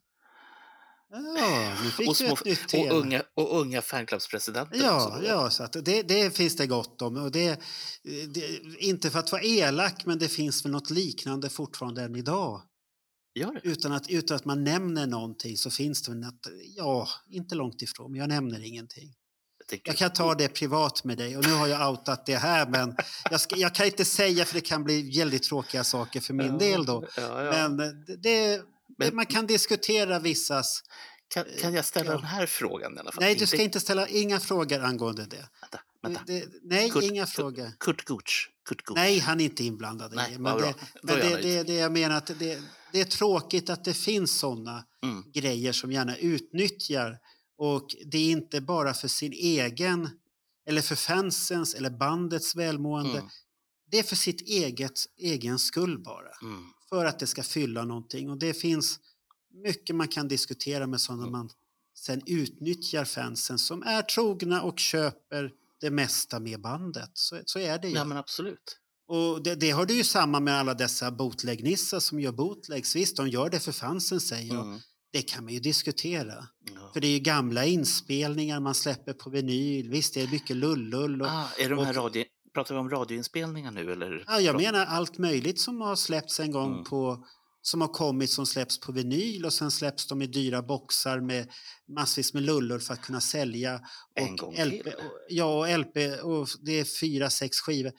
Ja, nu fick och, små, ett nytt och, tema. unga, och unga fanclubspresidenter Ja, ja så att det, det finns det gott om. Och det, det, inte för att vara elak, men det finns väl något liknande fortfarande än idag. Utan att, utan att man nämner någonting så finns det något, ja, inte långt ifrån, men jag nämner ingenting. Jag, Jag kan ta det privat med dig och nu har jag outat det här men jag, ska, jag kan inte säga för det kan bli väldigt tråkiga saker för min Ja, del då. Ja, ja. Men det, det, Men- man kan diskutera vissas... kan, kan jag ställa ja. den här frågan i alla fall? Nej, du ska inte ställa inga frågor angående det. Vänta, vänta. det nej, Kurt- inga frågor. Kurt Gooch. Kurt Gooch. Nej, han är inte inblandad Nej, Men, det, men det, det, det jag menar att det, det är tråkigt att det finns såna Mm. grejer som gärna utnyttjar. Och det är inte bara för sin egen, eller för fansens eller bandets välmående. Mm. Det är för sitt eget, egen skull bara. Mm. För att det ska fylla någonting. Och det finns mycket man kan diskutera med sådana Mm. man sen utnyttjar fansen som är trogna och köper det mesta med bandet. Så, så är det ju. Ja, men absolut. Och det, det har du ju samma med alla dessa bootleg-nissar som gör bootlegs. Visst, de gör det för fansen säger. Mm. Det kan man ju diskutera. Ja. För det är ju gamla inspelningar man släpper på vinyl. Visst, det är mycket lullull. Och, Ah, är de här och- radio... Pratar vi om radioinspelningar nu eller? ja, jag menar allt möjligt som har släppts en gång Mm. på som har kommit som släpps på vinyl och sen släpps de i dyra boxar med massvis med lullull för att kunna sälja. En och gång LP, till. och- Ja, och LP och det är fyra, sex skivor.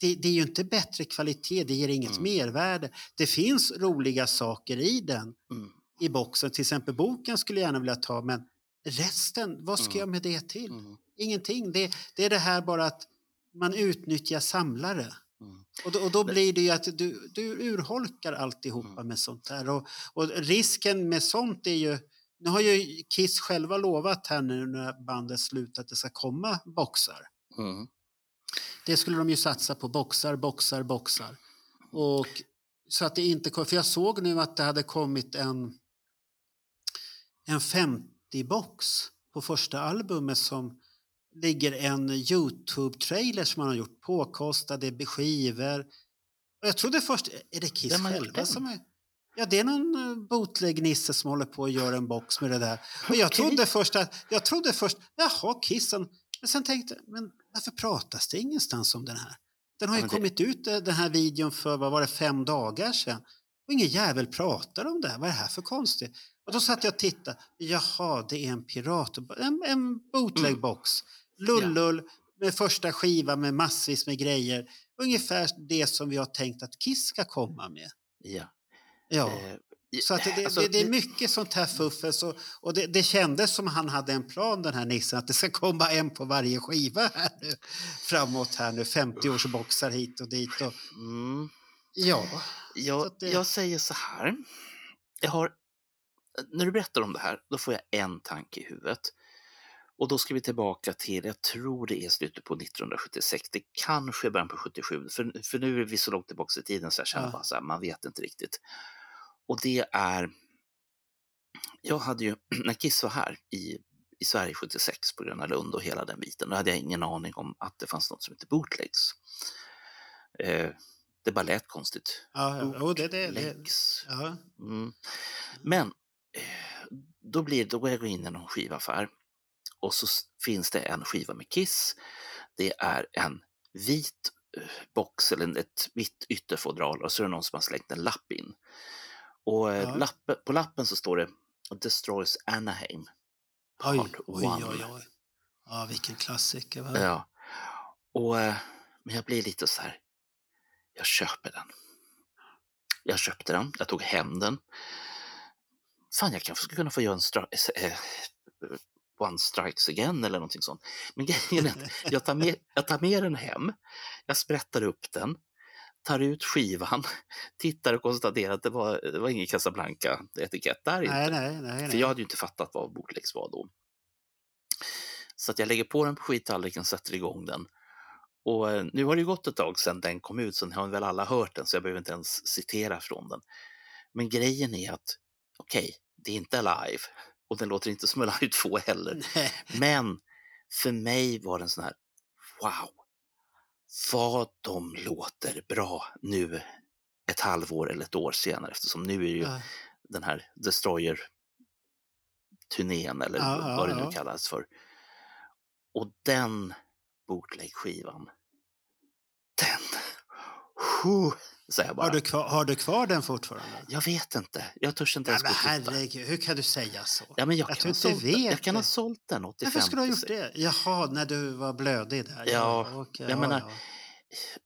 Det, det är ju inte bättre kvalitet, det ger inget Mm. mervärde. Det finns roliga saker i den, Mm. i boxen. Till exempel boken skulle jag gärna vilja ta, men resten, vad ska Mm. jag med det till? Mm. Ingenting. Det, det är det här bara att man utnyttjar samlare. Mm. Och då, och då blir det ju att du, du urholkar alltihopa Mm. med sånt där. Och, och risken med sånt är ju... Nu har ju Kiss själva lovat här nu när bandet slutar att det ska komma boxar. Mm. Det skulle de ju satsa på, boxar, boxar, boxar. Och så att det inte kom, för jag såg nu att det hade kommit en, en 50-box på första albumet som ligger en Youtube-trailer som man har gjort, påkostade skivor. Och jag trodde först, är det Kiss Vem själva som är... Ja, det är någon eh, bootleg-nisse som håller på att göra en box med det där. Och jag Okej. trodde först att, jag trodde först, jaha, Kissen. Men sen tänkte jag, men varför pratas det ingenstans om den här? Den har Ja, ju det- kommit ut eh, den här videon för, vad var det, fem dagar sedan. Och ingen jävel pratar om det här. Vad är det här för konstigt? Och då satt jag och tittade. Jaha, det är en pirat... En, en bootleg-box. Lullull med första skiva med massvis med grejer. Ungefär det som vi har tänkt att Kiss ska komma med. Ja. Ja. Eh, Så att det, alltså, det, det är mycket sånt här fuffens och, och det, det kändes som han hade en plan den här nissen att det ska komma en på varje skiva här nu framåt här nu 50-årsboxar hit och dit och Mm. ja. Jag, jag säger så här. Jag har, när du berättar om det här, då får jag en tanke i huvudet. Och då ska vi tillbaka till, jag tror det är slutet på 1976, det kanske är början på 77, för, för nu är vi så långt tillbaka i tiden så jag känner Ja. bara så här, man vet inte riktigt. Och det är, jag hade ju, (clears throat) när Kiss var här i, i Sverige 76 på Gröna Lund och hela den biten, då hade jag ingen aning om att det fanns något som heter bootlegs. Eh, det bara lät konstigt. Ja. Jo, det, det, det, ja. Mm. Men eh, då, blir, då går jag in i någon skivaffär och så finns det en skiva med Kiss. Det är en vit eh, box eller ett vitt ytterfodral och så är det någon som har slängt en lapp in. Och eh, Ja. lappen, på lappen så står det Destroys Anaheim. Oj, Part oj, one. oj, oj. Ja, vilken klassiker. Va? Ja. Och, eh, men jag blir lite så här, jag köper den. Jag köpte den, jag tog hem den. Fan, jag kanske skulle kunna få göra en eh, One Strikes Again eller någonting sånt. Men grejen är att (laughs) jag tar, med, jag tar med den hem, jag sprättar upp den, tar ut skivan, (laughs) tittar och konstaterar att det var, det var ingen Casablanca-etikett där inte. Nej, nej, nej. För nej. jag hade ju inte fattat vad bootlegs var då. Så att jag lägger på den på skittallriken, sätter igång den Och eh, nu har det ju gått ett tag sedan den kom ut, så har väl alla hört den, så jag behöver inte ens citera från den. Men grejen är att, okej, det är inte live och den låter inte som Alive 2 heller. Nej. Men för mig var den sån här, wow, vad de låter bra nu ett halvår eller ett år senare eftersom nu är ju Ja. den här Destroyer-turnén eller ja, vad det nu ja. kallas för. Och den bootleg-skivan, den, säger jag bara. Har, du kvar, har du kvar den fortfarande? Jag vet inte, jag törs inte Nej, ens gå men herregud, hur kan du säga så? Ja, men jag, Att kan sålt, vet jag kan ha sålt den 85. Varför skulle du ha gjort det? Jaha, när du var blödig där. Ja, okej, jag menar, ja.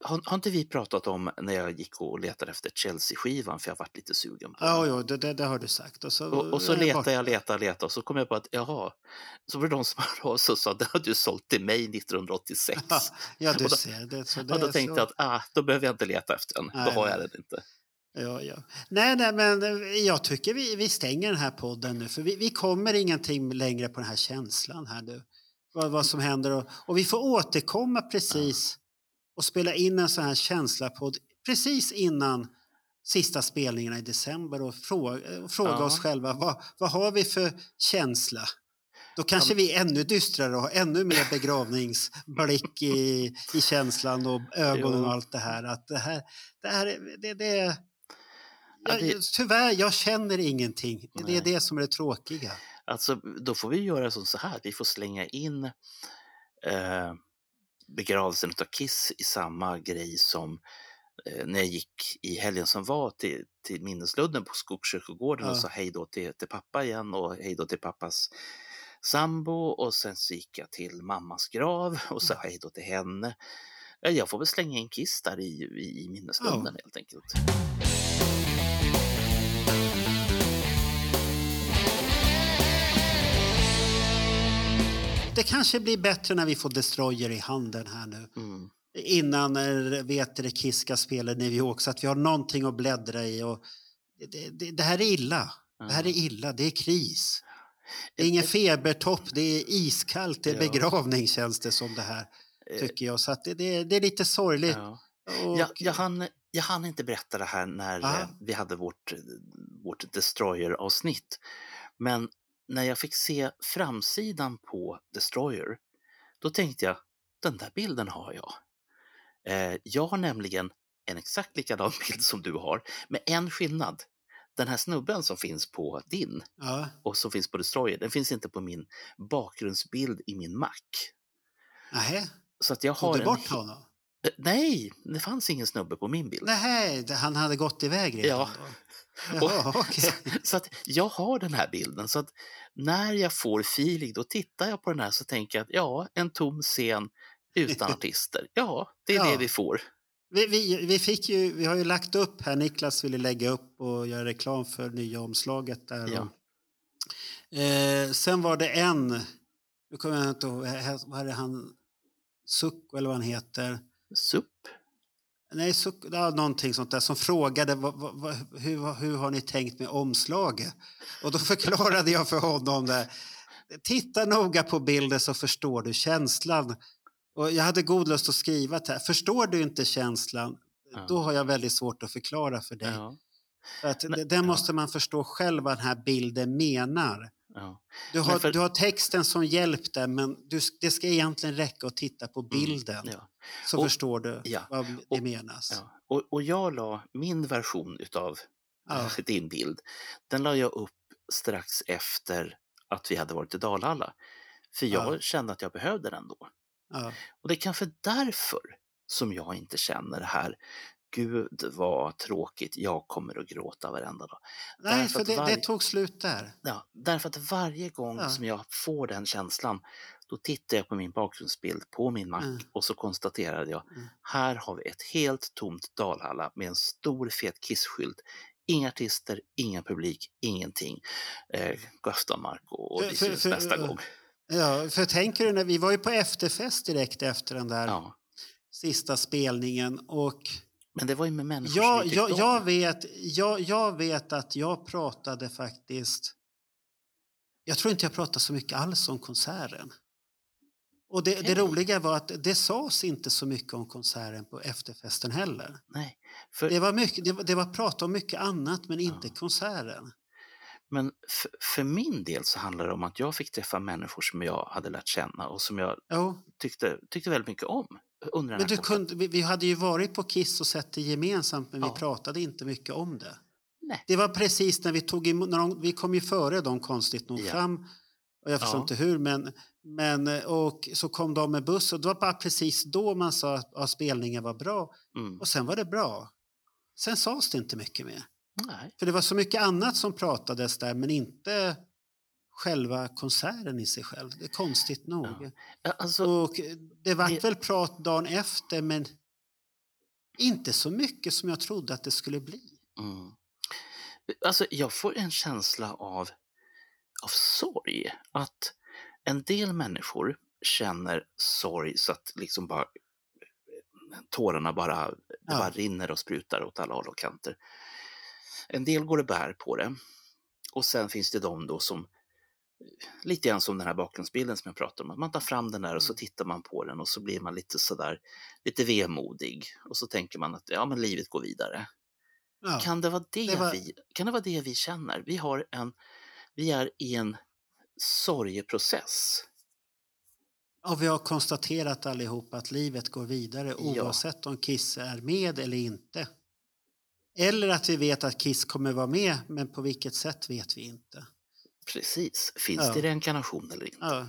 Har, har inte vi pratat om när jag gick och letade efter Chelsea-skivan för jag varit lite sugen på Ja, den? jo, det, det, det har du sagt. Och så, Och, och så letade jag, letade, letade och så kom jag på att jaha, så var det de som hörde av sig och sa den har du sålt till mig (laughs) 1986. Ja, ja, du Och då- ser. Det, så det, och då tänkte så. jag att ah, då behöver jag inte leta efter den, då Nej, har jag nej. den inte. Ja, ja. Nej, nej, men eh, jag tycker vi, vi stänger den här podden nu för vi, vi kommer ingenting längre på den här känslan här nu. Vad, vad som händer och, och vi får återkomma precis och spela in en sån här känsla-podd precis innan sista spelningarna i december och fråga, och fråga Ja. oss själva vad, vad har vi för känsla? Då kanske vi är ännu dystrare och har ännu mer begravningsblick i, i känslan och ögonen Jo. och allt det här. Att det här, det här är- det, det, Ja, jag, det- Tyvärr, jag känner ingenting. Det är Nej. det som är det tråkiga. Alltså, då får vi göra så här, vi får slänga in eh, begravelsen av Kiss i samma grej som eh, när jag gick i helgen som var till, till minnesludden på Skogskyrkogården och Ja. sa hej då till, till pappa igen och hej då till pappas sambo och sen så gick jag till mammas grav och sa hej då till henne. Ja, Jag får väl slänga in Kiss där i, i, i minneslunden helt enkelt. Det kanske blir bättre när vi får Destroyer i handen här nu. Mm. Innan eh, vet det, Kiss ska spela i New York så att vi har någonting att bläddra i. Och det, det, det här är illa. Det här är illa. Det är kris. Det är ingen febertopp, det är iskallt, det är begravning känns det som det här. Eh, Tycker jag. Så att det, det, det är lite sorgligt. Ja. Och, Jag, jag, hann, jag hann inte berätta det här när Ah. eh, vi hade vårt, vårt Destroyer-avsnitt. Men när jag fick se framsidan på Destroyer, då tänkte jag, den där bilden har jag. Eh, jag har nämligen en exakt likadan (laughs) bild som du har, med en skillnad. Den här snubben som finns på din ja. och som finns på Destroyer, den finns inte på min bakgrundsbild i min Mac. Nähä, Så att jag tog har du en... bort honom? Eh, Nej, det fanns ingen snubbe på min bild. Nej, han hade gått iväg redan Ja. då. (laughs) Och- Jaha, okej. Så att jag har den här bilden. Så att när jag får feeling, då tittar jag på den här så tänker jag att ja, en tom scen utan (laughs) artister. Ja, det är Ja. det vi får. Vi, vi, vi, fick ju, vi har ju lagt upp här, Niklas ville lägga upp och göra reklam för nya omslaget där. Ja. Eh, sen var det en, nu kommer jag inte ihåg, vad är det han, Sukko eller vad han heter. Supp. Nej, Suk, ja, någonting sånt där som frågade vad, vad, hur, hur har ni tänkt med omslaget? Och då (laughs) förklarade jag för honom där. Titta noga på bilden så förstår du känslan. Och jag hade god lust att skriva det här. Förstår du inte känslan, Ja. då har jag väldigt svårt att förklara för dig. Ja, För att Men- det- den måste man förstå själv vad den här bilden menar. ja. Du har, för- du har texten som hjälp där, men du, det ska egentligen räcka att titta på bilden. Mm, Ja, Så Och- förstår du ja, vad det och- menas. ja. Och, och jag la min version utav Ja. din bild, den la jag upp strax efter att vi hade varit i Dalhalla. För jag Ja. kände att jag behövde den då. Ja. Och det är kanske därför som jag inte känner det här Gud vad tråkigt, jag kommer att gråta varenda dag. Nej, Därför för det, varje- det tog slut där. Ja, därför att varje gång Ja. som jag får den känslan, då tittar jag på min bakgrundsbild på min Mac Mm. och så konstaterade jag, Mm. här har vi ett helt tomt Dalhalla med en stor fet kissskylt. Inga artister, ingen publik, ingenting. Eh, god afton Marco och vi syns nästa gång. Ja, för tänker du, när vi var ju på efterfest direkt efter den där Ja. sista spelningen och Men det var ju med människor jag, som jag, jag, vet, jag, jag vet att jag pratade faktiskt... Jag tror inte jag pratade så mycket alls om konserten. Och det, det roliga var att det sades inte så mycket om konserten på efterfesten heller. Nej, för, Det var, mycket, det var, det var prat om mycket annat men inte Ja. konserten. men för, för min del så handlar det om att jag fick träffa människor som jag hade lärt känna och som jag tyckte, tyckte väldigt mycket om. Men du kunde, vi, vi hade ju varit på Kiss och sett det gemensamt men Ja. vi pratade inte mycket om det. Nej. Det var precis när vi tog emot, när de, vi kom ju före dem konstigt nog fram. Och jag förstår inte hur men, men och så kom de med buss och det var bara precis då man sa att ja, spelningen var bra Mm. och sen var det bra. Sen sades det inte mycket mer. Nej. För det var så mycket annat som pratades där men inte själva konserten i sig själv. Det är konstigt nog. Ja, Alltså, Och det vart Det- väl prat dagen efter men inte så mycket som jag trodde att det skulle bli. mm. alltså, jag får en känsla av, av sorg. Att en del människor känner sorg så att liksom bara tårarna bara, det Ja. bara rinner och sprutar åt alla håll och kanter. En del går och bär på det. Och sen finns det de då som, lite grann som den här bakgrundsbilden som jag pratade om, att man tar fram den där och så Mm. tittar man på den och så blir man lite sådär, lite vemodig. Och så tänker man att ja, men livet går vidare. Ja. Kan, det vara det det var- vi, kan det vara det vi känner? Vi, har en, vi är i en sorgeprocess. Och vi har konstaterat allihop att livet går vidare Ja. oavsett om Kiss är med eller inte. Eller att vi vet att Kiss kommer vara med, men på vilket sätt vet vi inte. Precis. Finns Ja. det reinkarnation eller inte? Ja.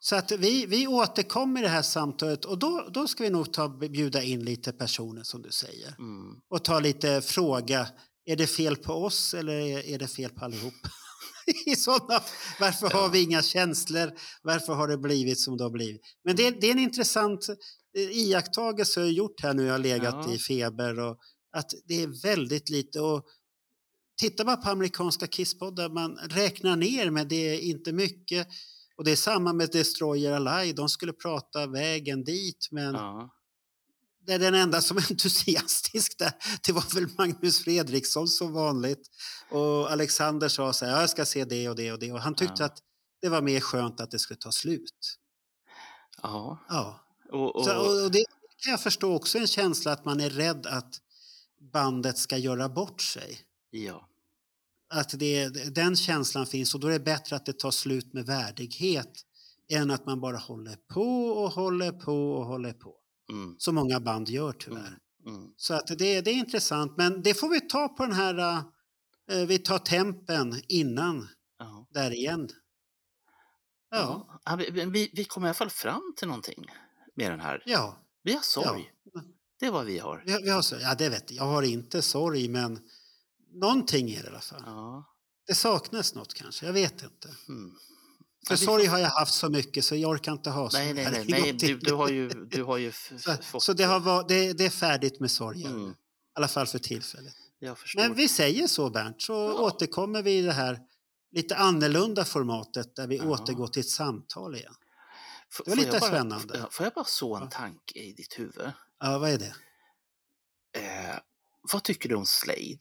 Så att vi, vi återkommer i det här samtalet och då, då ska vi nog ta, bjuda in lite personer som du säger. Mm. Och ta lite fråga, är det fel på oss eller är, är det fel på allihop? (laughs) I sådana, varför har Ja. vi inga känslor? Varför har det blivit som det har blivit? Men det, det är en intressant eh, iakttagelse jag har gjort här nu. Jag har legat Ja. i feber och att det är väldigt lite. Och titta bara på amerikanska kisspoddar, man räknar ner men det är inte mycket. Och det är samma med Destroyer Alive, de skulle prata vägen dit men Ja. Det är den enda som är entusiastisk där. Det var väl Magnus Fredriksson som vanligt. Och Alexander sa så här, "Ja, jag ska se det och det och det. Och han tyckte Ja. att det var mer skönt att det skulle ta slut. ja. Ja. Och, och, Så, och det kan jag förstå också en känsla att man är rädd att bandet ska göra bort sig. ja. Att det, den känslan finns och då är det bättre att det tar slut med värdighet än att man bara håller på och håller på och håller på. Mm. Som många band gör tyvärr. Mm. Mm. Så att det, det är intressant, men det får vi ta på den här, eh, vi tar tempen innan Ja. där igen. Ja, Ja, vi- vi, vi kommer i alla fall fram till någonting med den här. ja, Vi har sorg. Ja. Det är vad vi har. vi, vi har ja det vet jag, jag har inte sorg men någonting är det i alla fall. Ja. Det saknas något kanske, jag vet inte. Mm. För sorg har jag haft så mycket så jag orkar inte ha sorg. Nej, nej, nej, nej du, du har ju, du har ju så, fått... så det, har var, det, det är färdigt med sorgen, Mm. i alla fall för tillfället. Men vi säger så Bernt, så Ja. återkommer vi i det här lite annorlunda formatet där vi Ja. återgår till ett samtal igen. Det var får lite bara, spännande. Får jag bara så en tanke i ditt huvud? Ja, vad är det? Eh, vad tycker du om Slade?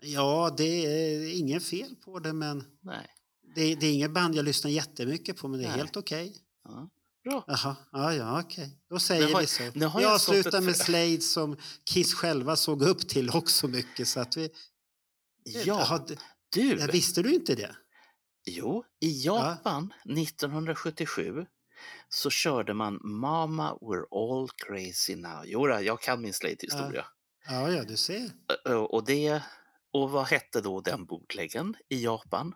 Ja, det är inget fel på det, men Nej. Det, det är inget band jag lyssnar jättemycket på, men det är Nej. helt okej. Ja. Bra. Jaha, ja, ja, okej. Då säger har- vi så. jag sålt ett med. Slade som Kiss själva såg upp till också mycket. Så att vi, Ja, Jaha, du. ja, visste du inte det? Jo, i Japan 1977 så körde man Mama We're All Crazy Now. Jodå, jag kan min Slade-historia. Ja, ja, du ser. Och, det, och vad hette då den bootleggen i Japan?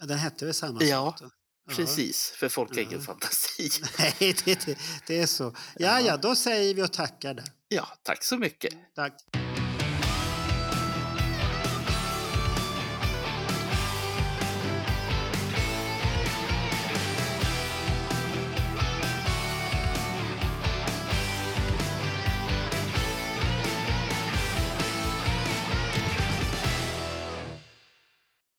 Ja, den hette väl samma Ja, sak? Precis, för folk har ingen Ja. fantasi. (laughs) Nej, det, det, det är så. Ja, Ja. ja, då säger vi och tackar där. Ja, tack så mycket. Tack.